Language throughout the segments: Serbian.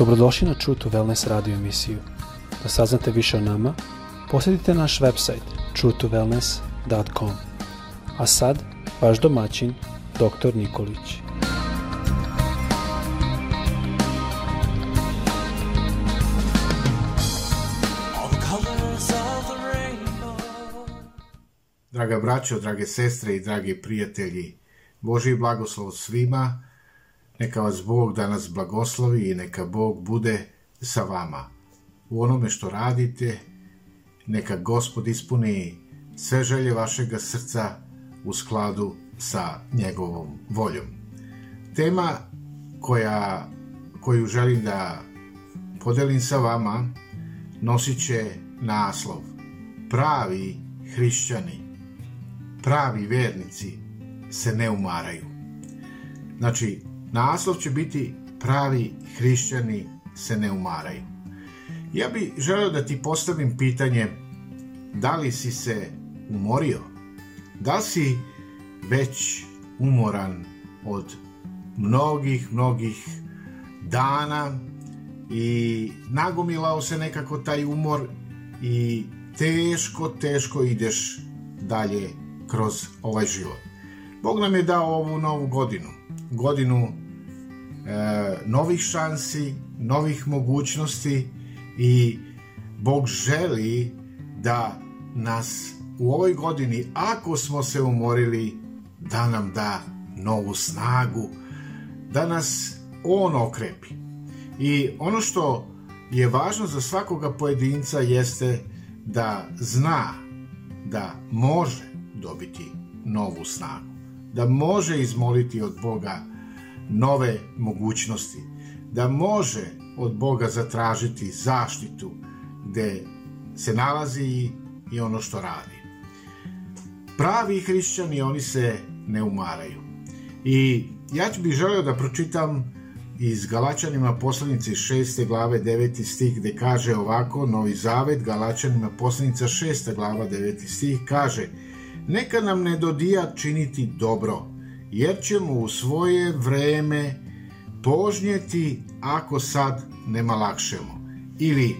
Dobrodošli na True to Wellness radio emisiju. Da saznate više o nama, posjetite naš website truetowellness.com. A sad, vaš domaćin, dr. Nikolić. Draga braćo, drage sestre i dragi prijatelji, Boži blagoslov svima, neka vas Bog danas blagoslovi i neka Bog bude sa vama. U onome što radite, neka Gospod ispuni sve želje vašega srca u skladu sa njegovom voljom. Tema koja, koju želim da podelim sa vama nosit će naslov Pravi hrišćani, pravi vernici se ne umaraju. Znači, naslov će biti Pravi hrišćani se ne umaraju. Ja bih želeo da ti postavim pitanje da li si se umorio? Da si već umoran od mnogih, mnogih dana i nagomilao se nekako taj umor i teško, teško ideš dalje kroz ovaj život. Bog nam je dao ovu novu godinu, godinu novih šansi, novih mogućnosti i Bog želi da nas u ovoj godini, ako smo se umorili, da nam da novu snagu, da nas On okrepi. I ono što je važno za svakoga pojedinca jeste da zna da može dobiti novu snagu, da može izmoliti od Boga nove mogućnosti, da može od Boga zatražiti zaštitu gde se nalazi i ono što radi. Pravi hrišćani, oni se ne umaraju. I ja bih želeo da pročitam iz Galačanima poslanice 6. glave 9. stih gde kaže ovako, Novi Zavet, Galačanima poslanica 6. glava 9. stih kaže Neka nam ne dodija činiti dobro, jer ćemo u svoje vreme požnjeti ako sad ne malakšemo. Ili,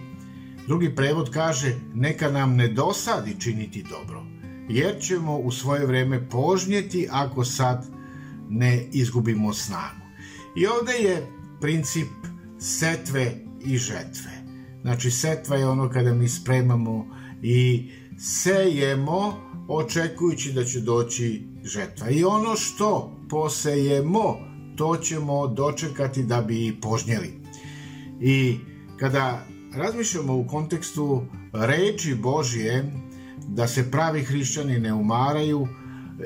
drugi prevod kaže, neka nam ne dosadi činiti dobro, jer ćemo u svoje vreme požnjeti ako sad ne izgubimo snagu. I ovde je princip setve i žetve. Znači, setva je ono kada mi spremamo i sejemo, očekujući da će doći žetva. I ono što posejemo, to ćemo dočekati da bi požnjeli. I kada razmišljamo u kontekstu reči Božije, da se pravi hrišćani ne umaraju,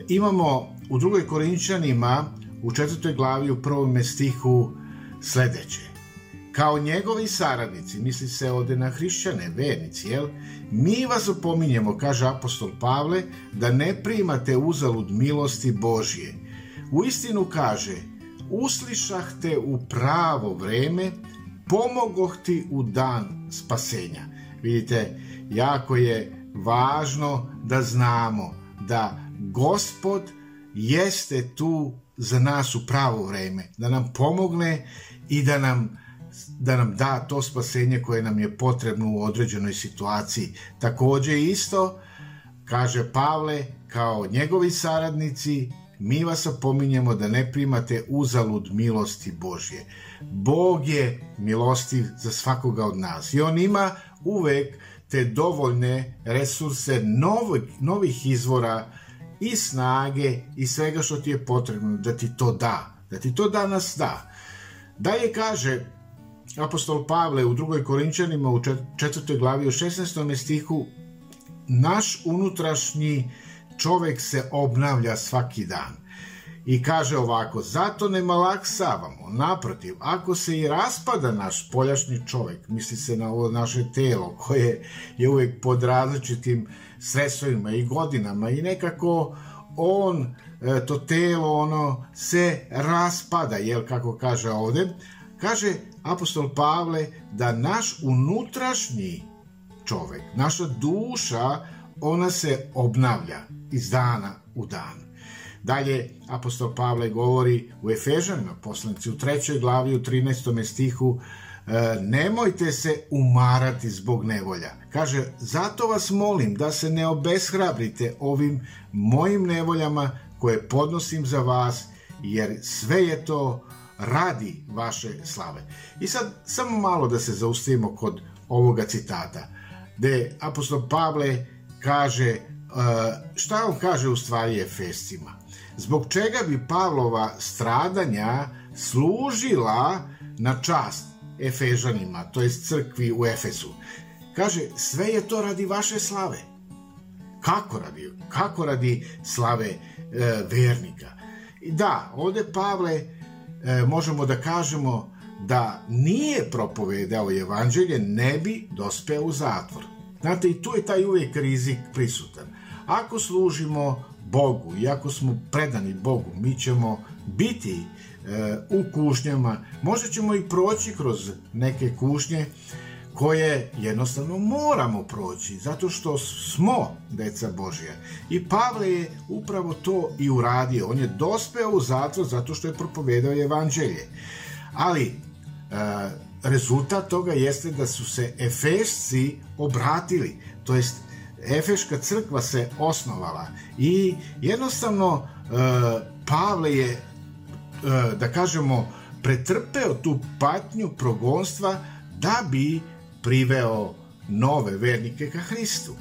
imamo u drugoj Korinčanima u četvrtoj glavi u prvom stihu sledeće. Kao njegovi saradnici, misli se ovde na hrišćane, vernici, jel? Mi vas opominjemo, kaže apostol Pavle, da ne primate uzalud milosti Božje. U istinu kaže, uslišah te u pravo vreme, pomogoh ti u dan spasenja. Vidite, jako je važno da znamo da Gospod jeste tu za nas u pravo vreme, da nam pomogne i da nam da nam da to spasenje koje nam je potrebno u određenoj situaciji. Takođe isto, kaže Pavle, kao njegovi saradnici, mi vas opominjemo da ne primate uzalud milosti Božje. Bog je milostiv za svakoga od nas i on ima uvek te dovoljne resurse novih, novih izvora i snage i svega što ti je potrebno da ti to da, da ti to danas da. Dalje kaže apostol Pavle u drugoj Korinčanima u četvrtoj glavi u 16. stihu naš unutrašnji čovek se obnavlja svaki dan. I kaže ovako, zato ne malaksavamo, naprotiv, ako se i raspada naš poljašnji čovek, misli se na ovo naše telo, koje je uvek pod različitim stresovima i godinama i nekako on, e, to telo, ono, se raspada, jel, kako kaže ovde, kaže apostol Pavle da naš unutrašnji čovek, naša duša, ona se obnavlja iz dana u dan. Dalje, apostol Pavle govori u Efežanima, poslanici u trećoj glavi, u 13. stihu, E, nemojte se umarati zbog nevolja. Kaže, zato vas molim da se ne obeshrabrite ovim mojim nevoljama koje podnosim za vas, jer sve je to radi vaše slave. I sad samo malo da se zaustavimo kod ovoga citata, gde apostol Pavle kaže, e, šta on kaže u stvari Efescima? Zbog čega bi Pavlova stradanja služila na čast Efežanima, to jest crkvi u Efesu. Kaže, sve je to radi vaše slave. Kako radi? Kako radi slave e, vernika? Da, ovde Pavle e, možemo da kažemo da nije propovedao evanđelje, ne bi dospeo u zatvor. Znate, i tu je taj uvijek rizik prisutan. Ako služimo Bogu i ako smo predani Bogu, mi ćemo biti u kušnjama, možda ćemo i proći kroz neke kušnje koje jednostavno moramo proći, zato što smo deca Božja. I Pavle je upravo to i uradio. On je dospeo u zatvor zato što je propovedao evanđelje. Ali, e, rezultat toga jeste da su se Efesci obratili, to jest Efeška crkva se osnovala i jednostavno e, Pavle je E, da kažemo, pretrpeo tu patnju progonstva da bi priveo nove vernike ka Hristu.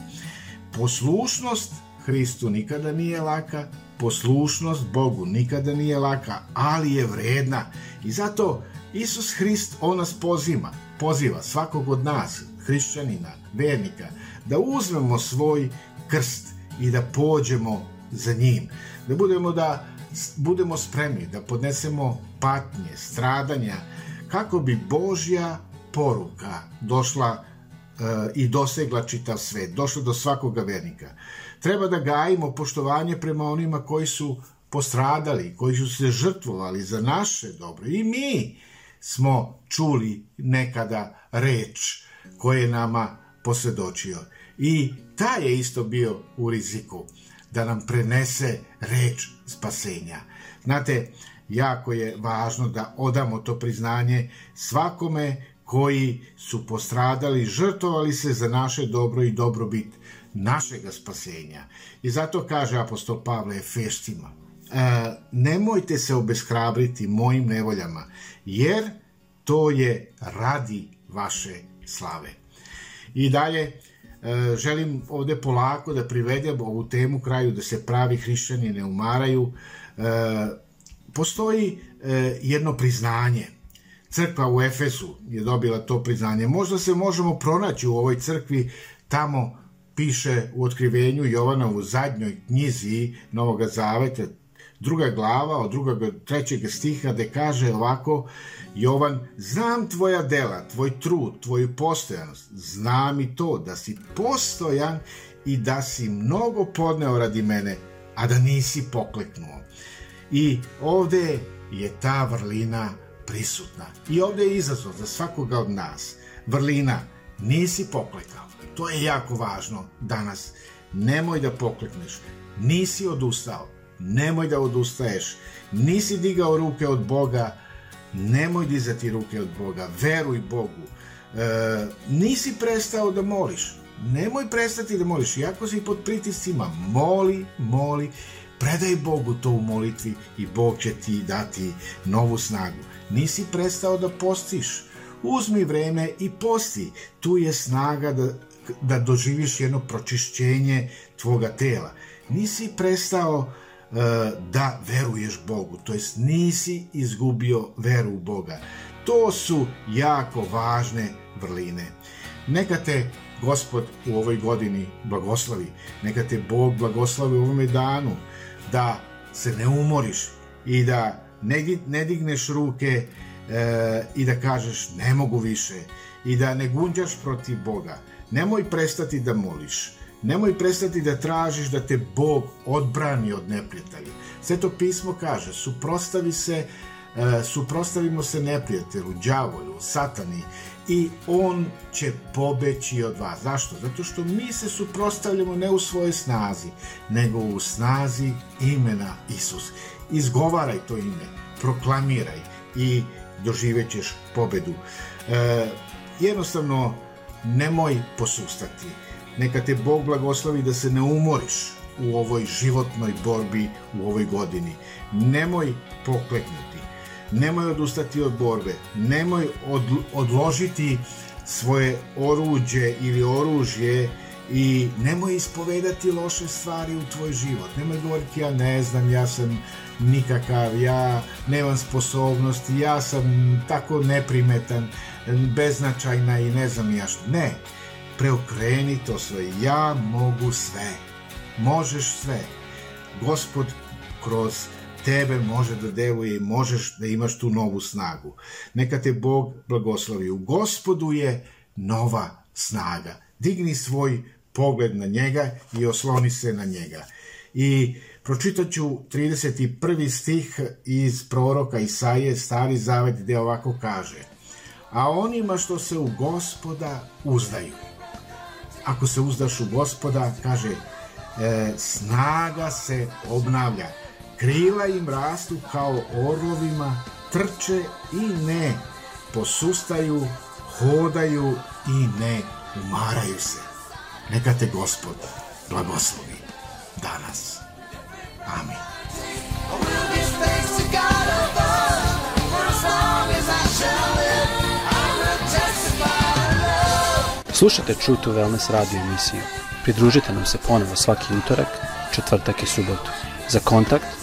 Poslušnost Hristu nikada nije laka, poslušnost Bogu nikada nije laka, ali je vredna. I zato Isus Hrist, on nas poziva, poziva svakog od nas, hrišćanina, vernika, da uzmemo svoj krst i da pođemo za njim. Da budemo da budemo spremni da podnesemo patnje, stradanja, kako bi Božja poruka došla e, i dosegla čitav svet, došla do svakoga vernika. Treba da gajimo poštovanje prema onima koji su postradali, koji su se žrtvovali za naše dobro. I mi smo čuli nekada reč koje je nama posvedočio. I taj je isto bio u riziku da nam prenese reč spasenja. Znate, jako je važno da odamo to priznanje svakome koji su postradali, žrtovali se za naše dobro i dobrobit našega spasenja. I zato kaže apostol Pavle Efešcima, e, nemojte se obeshrabriti mojim nevoljama, jer to je radi vaše slave. I dalje, E, želim ovde polako da privedem ovu temu kraju, da se pravi hrišćani ne umaraju. E, postoji e, jedno priznanje. Crkva u Efesu je dobila to priznanje. Možda se možemo pronaći u ovoj crkvi tamo piše u otkrivenju Jovana u zadnjoj knjizi Novog Zaveta, druga glava od drugog, trećeg stiha, gde kaže ovako, Jovan, znam tvoja dela, tvoj trud, tvoju postojanost, znam i to da si postojan i da si mnogo podneo radi mene, a da nisi pokleknuo. I ovde je ta vrlina prisutna. I ovde je izazov za svakoga od nas. Vrlina, nisi poklekao. To je jako važno danas. Nemoj da poklekneš. Nisi odustao nemoj da odustaješ. Nisi digao ruke od Boga, nemoj dizati ruke od Boga, veruj Bogu. E, nisi prestao da moliš, nemoj prestati da moliš, iako si pod pritiscima, moli, moli, predaj Bogu to u molitvi i Bog će ti dati novu snagu. Nisi prestao da postiš, uzmi vreme i posti, tu je snaga da, da doživiš jedno pročišćenje tvoga tela. Nisi prestao E, da veruješ Bogu, to jest nisi izgubio veru u Boga. To su jako važne vrline. Neka te Gospod u ovoj godini blagoslovi, neka te Bog blagoslovi u ovome danu, da se ne umoriš i da ne, ne digneš ruke e, i da kažeš ne mogu više i da ne gunđaš protiv Boga. Nemoj prestati da moliš Nemoj prestati da tražiš da te Bog odbrani od neprijatelja. Sve to pismo kaže, suprostavi se, e, suprostavimo se neprijatelju, đavolju, satani i on će pobeći od vas. Zašto? Zato što mi se suprostavljamo ne u svojoj snazi, nego u snazi imena Isus. Izgovaraj to ime, proklamiraj i doživjet ćeš pobedu. E, jednostavno, nemoj posustati. Neka te Bog blagoslovi da se ne umoriš u ovoj životnoj borbi u ovoj godini. Nemoj pokleknuti. Nemoj odustati od borbe. Nemoj odložiti svoje oruđe ili oružje i nemoj ispovedati loše stvari u tvoj život. Nemoj govoriti ja ne znam, ja sam nikakav, ja nemam sposobnosti, ja sam tako neprimetan, beznačajna i ne znam ja što. Ne, preokreni to sve. Ja mogu sve. Možeš sve. Gospod kroz tebe može da deluje i možeš da imaš tu novu snagu. Neka te Bog blagoslovi. U gospodu je nova snaga. Digni svoj pogled na njega i osloni se na njega. I pročitat ću 31. stih iz proroka Isaije, stari zavet, gde ovako kaže A onima što se u gospoda uzdaju. Ako se uzdaš u gospoda, kaže, e, snaga se obnavlja Krila im rastu kao orlovima, trče i ne posustaju, hodaju i ne umaraju se. Neka te gospod blagoslovi danas. Amin. Slušajte True to Wellness radio emisiju. Pridružite nam se ponovo svaki utorak, četvrtak i subotu. Za kontakt